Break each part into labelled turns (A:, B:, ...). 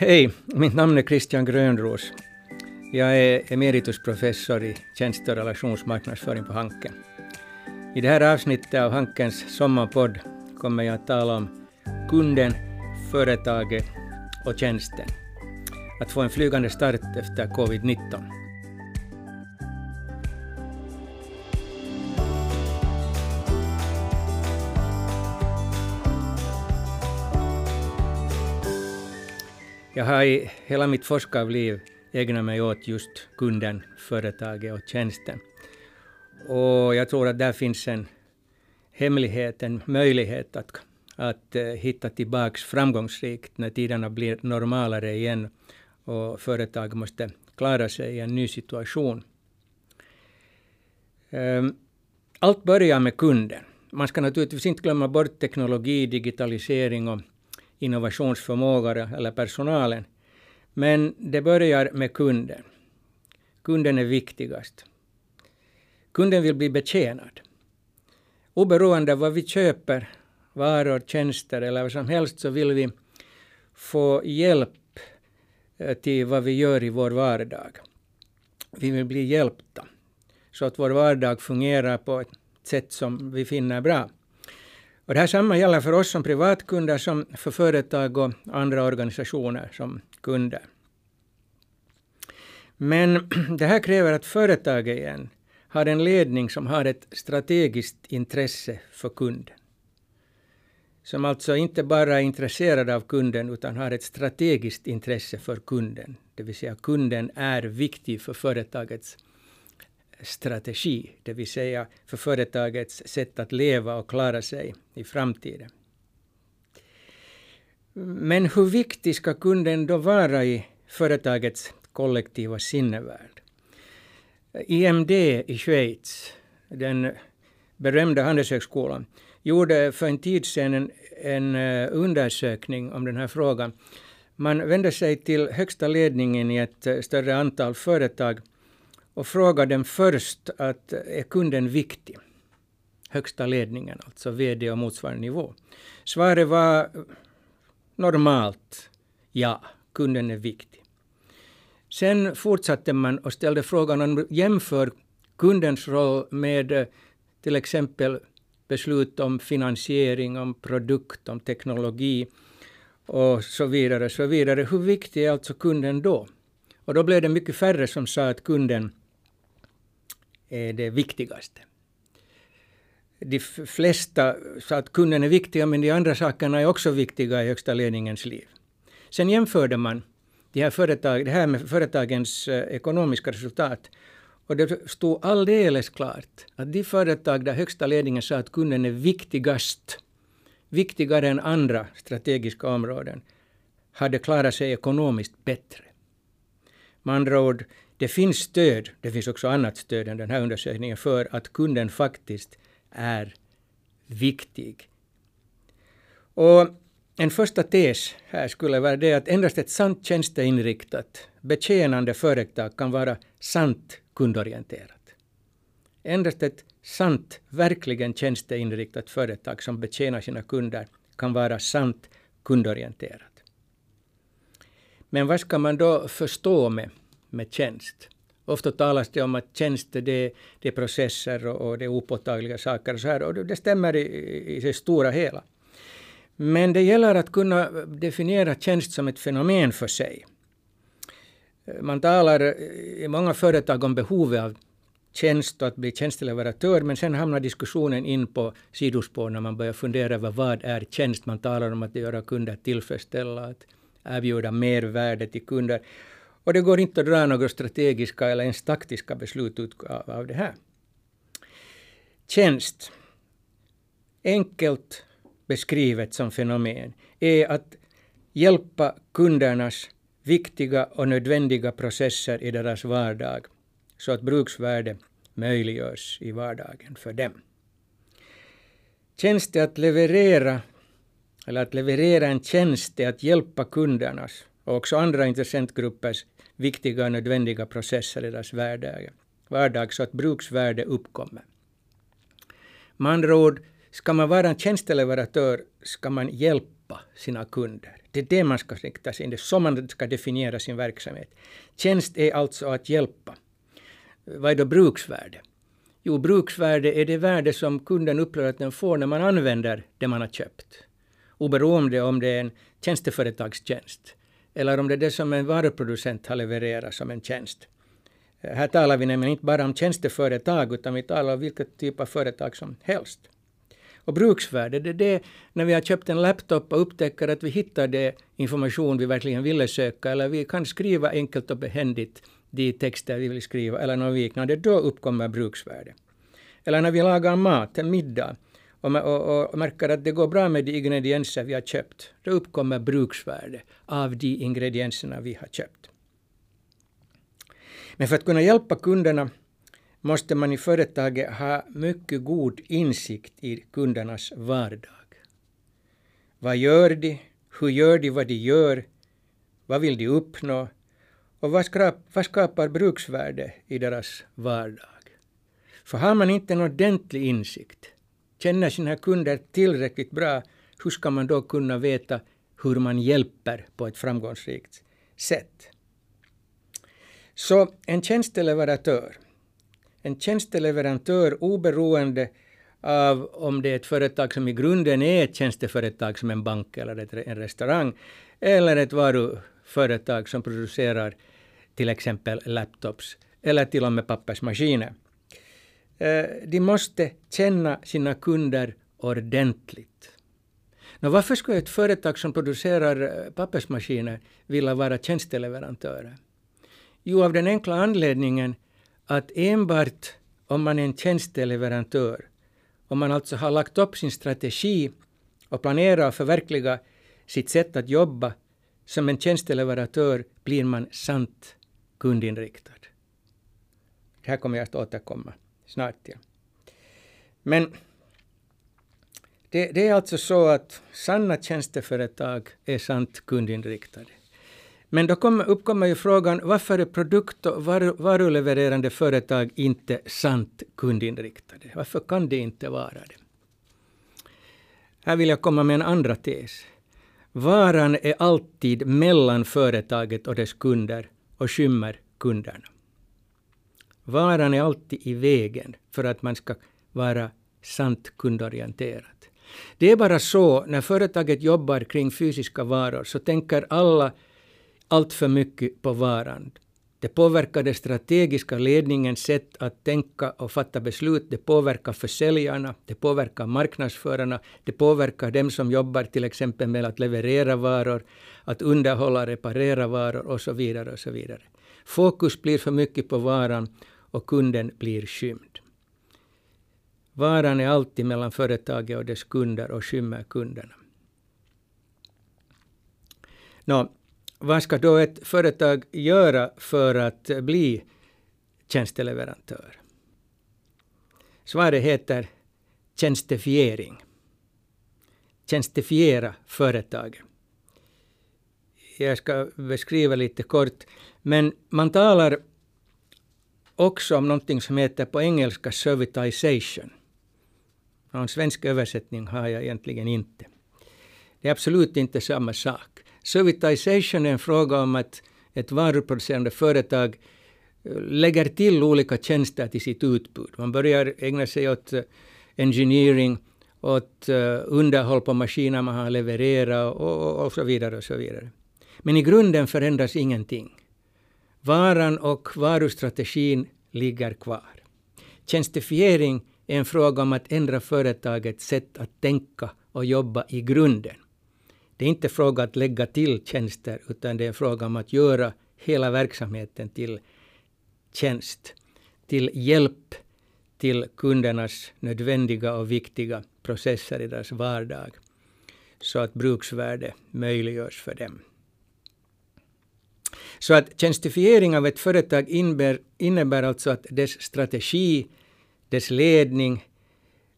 A: Hej, mitt namn är Christian Grönros. Jag är emeritusprofessor i tjänst och relationsmarknadsföring på Hanken. I det här avsnittet av Hankens sommarpodd kommer jag att tala om kunden, företaget och tjänsten. Att få en flygande start efter covid-19. Jag har i hela mitt forskarliv ägnat mig åt just kunden, företaget och tjänsten. Och jag tror att där finns en hemlighet, en möjlighet att, att eh, hitta tillbaks framgångsrikt när tiderna blir normalare igen och företag måste klara sig i en ny situation. Ehm, allt börjar med kunden. Man ska naturligtvis inte glömma bort teknologi, digitalisering och innovationsförmåga eller personalen. Men det börjar med kunden. Kunden är viktigast. Kunden vill bli betjänad. Oberoende av vad vi köper, varor, tjänster eller vad som helst, så vill vi få hjälp eh, till vad vi gör i vår vardag. Vi vill bli hjälpta, så att vår vardag fungerar på ett sätt som vi finner bra. Och det här samma gäller för oss som privatkunder som för företag och andra organisationer som kunder. Men det här kräver att företaget igen har en ledning som har ett strategiskt intresse för kunden. Som alltså inte bara är intresserad av kunden utan har ett strategiskt intresse för kunden. Det vill säga kunden är viktig för företagets strategi, det vill säga för företagets sätt att leva och klara sig i framtiden. Men hur viktig ska kunden då vara i företagets kollektiva sinnevärld? IMD i Schweiz, den berömda handelshögskolan, gjorde för en tid sedan en, en eh, undersökning om den här frågan. Man vände sig till högsta ledningen i ett eh, större antal företag och frågade dem först att är kunden viktig? Högsta ledningen, alltså VD och motsvarande nivå. Svaret var normalt ja, kunden är viktig. Sen fortsatte man och ställde frågan om jämför kundens roll med till exempel beslut om finansiering, om produkt, om teknologi och så vidare. Så vidare. Hur viktig är alltså kunden då? Och då blev det mycket färre som sa att kunden är det viktigaste. De flesta sa att kunden är viktiga, men de andra sakerna är också viktiga i högsta ledningens liv. Sen jämförde man de här företag, det här med företagens eh, ekonomiska resultat. Och det stod alldeles klart att de företag där högsta ledningen sa att kunden är viktigast, viktigare än andra strategiska områden, hade klarat sig ekonomiskt bättre. Med andra ord, det finns stöd, det finns också annat stöd än den här undersökningen, för att kunden faktiskt är viktig. Och en första tes här skulle vara det att endast ett sant tjänsteinriktat, betjänande företag kan vara sant kundorienterat. Endast ett sant, verkligen tjänsteinriktat företag som betjänar sina kunder kan vara sant kundorienterat. Men vad ska man då förstå med med tjänst. Ofta talas det om att tjänst det, det är processer och, och det är opåtagliga saker och så här, och det stämmer i, i det stora hela. Men det gäller att kunna definiera tjänst som ett fenomen för sig. Man talar i många företag om behovet av tjänst och att bli tjänsteleverantör, men sen hamnar diskussionen in på sidospår när man börjar fundera över vad är tjänst. Man talar om att göra kunder tillfredsställa, att erbjuda mervärde till kunder. Och det går inte att dra några strategiska eller ens taktiska beslut ut av det här. Tjänst, enkelt beskrivet som fenomen, är att hjälpa kundernas viktiga och nödvändiga processer i deras vardag så att bruksvärde möjliggörs i vardagen för dem. Tjänst är att leverera, eller att leverera en tjänst är att hjälpa kundernas och också andra intressentgruppers viktiga och nödvändiga processer i deras vardag, vardag så att bruksvärde uppkommer. Med andra ord, ska man vara en tjänsteleverantör ska man hjälpa sina kunder. Det är det man ska rikta sig in, det är så man ska definiera sin verksamhet. Tjänst är alltså att hjälpa. Vad är då bruksvärde? Jo, bruksvärde är det värde som kunden upplever att den får när man använder det man har köpt. Oberoende om det är en tjänsteföretagstjänst eller om det är det som en varuproducent har levererat som en tjänst. Eh, här talar vi nämligen inte bara om tjänsteföretag utan vi talar om vilket typ av företag som helst. Och bruksvärde, det är det när vi har köpt en laptop och upptäcker att vi hittar det information vi verkligen ville söka eller vi kan skriva enkelt och behändigt de texter vi vill skriva eller något liknande, då uppkommer bruksvärde. Eller när vi lagar mat, en middag, och, och, och märker att det går bra med de ingredienser vi har köpt, då uppkommer bruksvärde av de ingredienserna vi har köpt. Men för att kunna hjälpa kunderna måste man i företaget ha mycket god insikt i kundernas vardag. Vad gör de? Hur gör de vad de gör? Vad vill de uppnå? Och vad, skrap, vad skapar bruksvärde i deras vardag? För har man inte en ordentlig insikt, känner sina kunder tillräckligt bra, hur ska man då kunna veta hur man hjälper på ett framgångsrikt sätt? Så en tjänsteleverantör, en tjänsteleverantör oberoende av om det är ett företag som i grunden är ett tjänsteföretag som en bank eller en restaurang, eller ett varuföretag som producerar till exempel laptops eller till och med pappersmaskiner. Eh, de måste känna sina kunder ordentligt. Nå, varför skulle ett företag som producerar eh, pappersmaskiner vilja vara tjänsteleverantörer? Jo, av den enkla anledningen att enbart om man är en tjänsteleverantör, om man alltså har lagt upp sin strategi och planerar och förverkliga sitt sätt att jobba som en tjänsteleverantör blir man sant kundinriktad. Det här kommer jag att återkomma snart till. Men det, det, är alltså så att sanna tjänsteföretag är sant kundinriktade. Men då kom, uppkommer ju frågan varför är produkt och varu, varulevererande företag inte sant kundinriktade? Varför kan det inte vara det? Här vill jag komma med en andra tes. Varan är alltid mellan företaget och dess kunder och skymmer kunderna. Varan är alltid i vägen för att man ska vara sant kundorienterad. Det är bara så när företaget jobbar kring fysiska varor så tänker alla allt för mycket på varan. Det påverkar den strategiska ledningens sätt att tänka och fatta beslut. Det påverkar försäljarna, det påverkar marknadsförarna, det påverkar dem som jobbar till exempel med att leverera varor, att underhålla, reparera varor och så vidare. och så vidare. Fokus blir för mycket på varan och kunden blir skymd. Varan är alltid mellan företaget och dess kunder och skymmer kunderna. Nå, vad ska då ett företag göra för att bli tjänsteleverantör? Svaret heter tjänstefiering. Tjänstefiera företaget. Jag ska beskriva lite kort. Men man talar också om någonting som heter på engelska servitization. Någon svensk översättning har jag egentligen inte. Det är absolut inte samma sak. Servitization är en fråga om att ett varuproducerande företag eh, lägger till olika tjänster till sitt utbud. Man börjar ägna sig åt eh, engineering, åt eh, underhåll på maskiner man har levererat och, och så vidare. och så vidare. Men i grunden förändras ingenting. Varan och varustrategin ligger kvar. Tjänstifiering är en fråga om att ändra företagets sätt att tänka och jobba i grunden. Det är inte fråga att lägga till tjänster, utan det är fråga om att göra hela verksamheten till tjänst, till hjälp till kundernas nödvändiga och viktiga processer i deras vardag, så att bruksvärde möjliggörs för dem. Så att tjänstifiering av ett företag innebär, innebär alltså att dess strategi, dess ledning,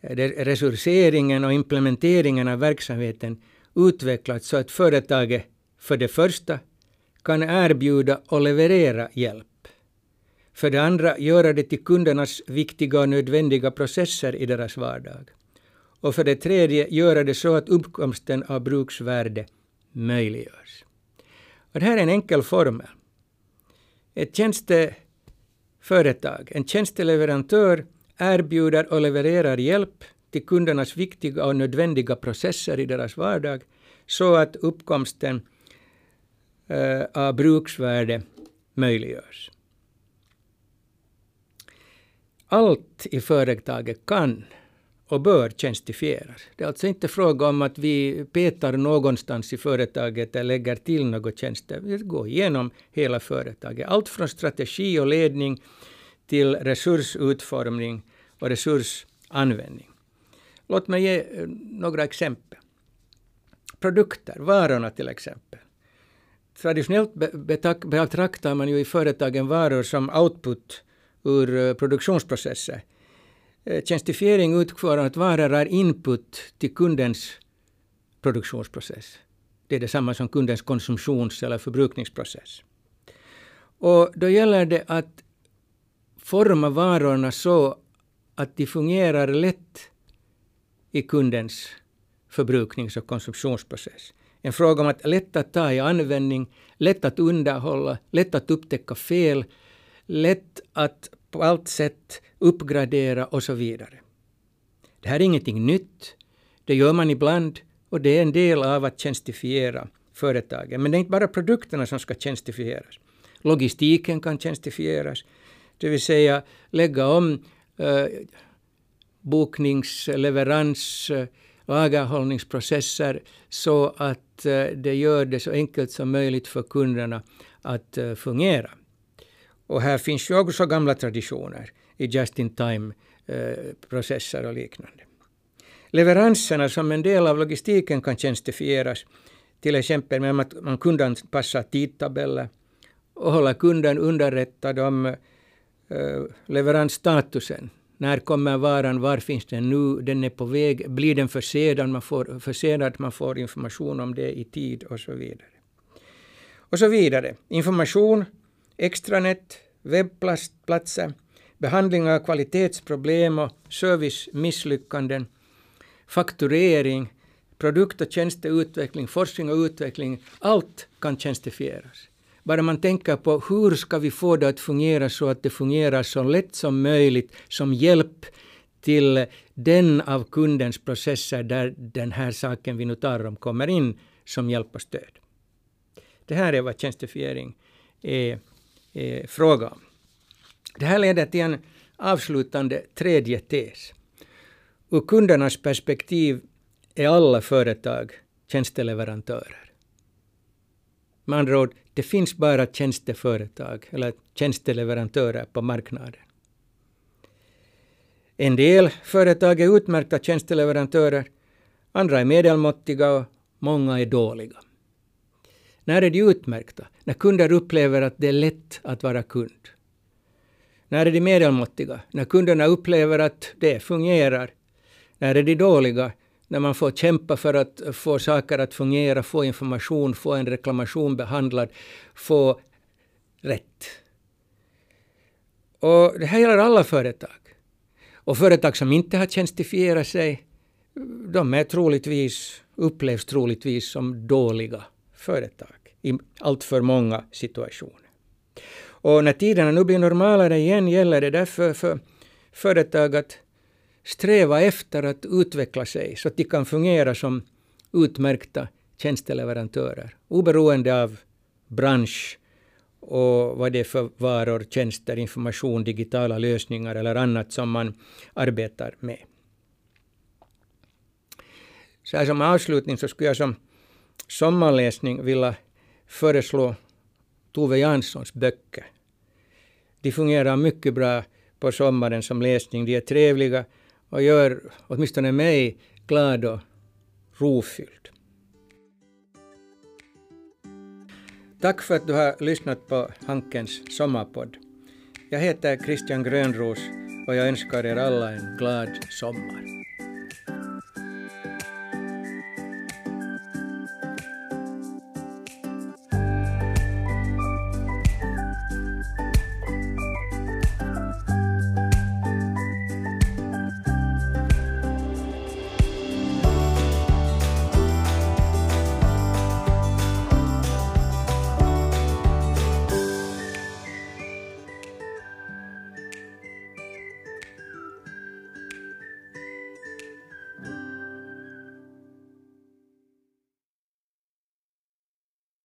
A: eh, resurseringen och implementeringen av verksamheten utvecklats så att företaget för det första kan erbjuda och leverera hjälp. För det andra göra det till kundernas viktiga och nödvändiga processer i deras vardag. Och för det tredje göra det så att uppkomsten av bruksvärde möjliggörs. Och det här är en enkel formel. Ett tjänsteföretag, en tjänsteleverantör erbjuder och levererar hjälp till kundernas viktiga och nödvändiga processer i deras vardag så att uppkomsten eh, av bruksvärde möjliggörs. Allt i företaget kan och bör tjänstifieras. Det är alltså inte fråga om att vi petar någonstans i företaget eller lägger till något tjänster. Vi går igenom hela företaget. Allt från strategi och ledning till resursutformning och resursanvändning. Låt mig ge eh, några exempel. Produkter, varorna till exempel. Traditionellt betraktar man ju i företagen varor som output ur produktionsprocessen. produktionsprocesser. Eh, tjänstifiering utgår att varor är input till kundens produktionsprocess. Det är detsamma som kundens konsumtions eller förbrukningsprocess. Och då gäller det att forma varorna så att de fungerar lätt i kundens förbruknings och konsumtionsprocess. En fråga om att lätt att ta i användning, lätt att underhålla, lätt att upptäcka fel, lätt att på allt sätt uppgradera och så vidare. Det här är ingenting nytt. Det gör man ibland och det är en del av att tjänstifiera företagen. Men det är inte bara produkterna som ska tjänstifieras. Logistiken kan tjänstifieras, det vill säga lägga om eh, boknings-, leverans-, eh, lagerhållningsprocesser så att eh, det gör det så enkelt som möjligt för kunderna att eh, fungera. Och här finns ju också gamla traditioner i just-in-time-processer eh, och liknande. Leveranserna som en del av logistiken kan tjänstifieras, till exempel med att man kundanpassar tidtabeller och håller kunden underrättad om eh, leveransstatusen. När kommer varan? Var finns den nu? Den är på väg. Blir den försenad? Man får, försenad, man får information om det i tid och så vidare. Och så vidare. Information extranet, webbplatser, behandling av kvalitetsproblem och servicemisslyckanden, fakturering, produkt och tjänsteutveckling, forskning och utveckling. Allt kan tjänstifieras. Bara man tänker på hur ska vi få det att fungera så att det fungerar så lätt som möjligt som hjälp till den av kundens processer där den här saken vi nu tar om kommer in som hjälp och stöd. Det här är vad tjänstifiering är eh, fråga om. Det här leder till en avslutande tredje tes. Ur kundernas perspektiv är alla företag tjänsteleverantörer. Med andra ord, det finns bara tjänsteföretag eller tjänsteleverantörer på marknaden. En del företag är utmärkta tjänsteleverantörer, andra är medelmåttiga och många är dåliga. När är de utmärkta? När kunder upplever att det är lätt att vara kund. När är de medelmåttiga? När kunderna upplever att det fungerar. När är de dåliga? När man får kämpa för att få saker att fungera, få information, få en reklamation behandlad, få rätt. Och det här gäller alla företag. Och företag som inte har tjänstifierat sig, de är troligtvis, upplevs troligtvis som dåliga företag i alltför många situationer. Och när tiderna nu blir normalare igen gäller det därför för företag att sträva efter att utveckla sig så att de kan fungera som utmärkta tjänsteleverantörer oberoende av bransch och vad det är för varor, tjänster, information, digitala lösningar eller annat som man arbetar med. Så här som avslutning så skulle jag som sommarläsning vilja föreslå Tove Janssons böcker. De fungerar mycket bra på sommaren som läsning. De är trevliga och gör åtminstone mig glad och rofylld. Tack för att du har lyssnat på Hankens sommarpodd. Jag heter Christian Grönros och jag önskar er alla en glad sommar.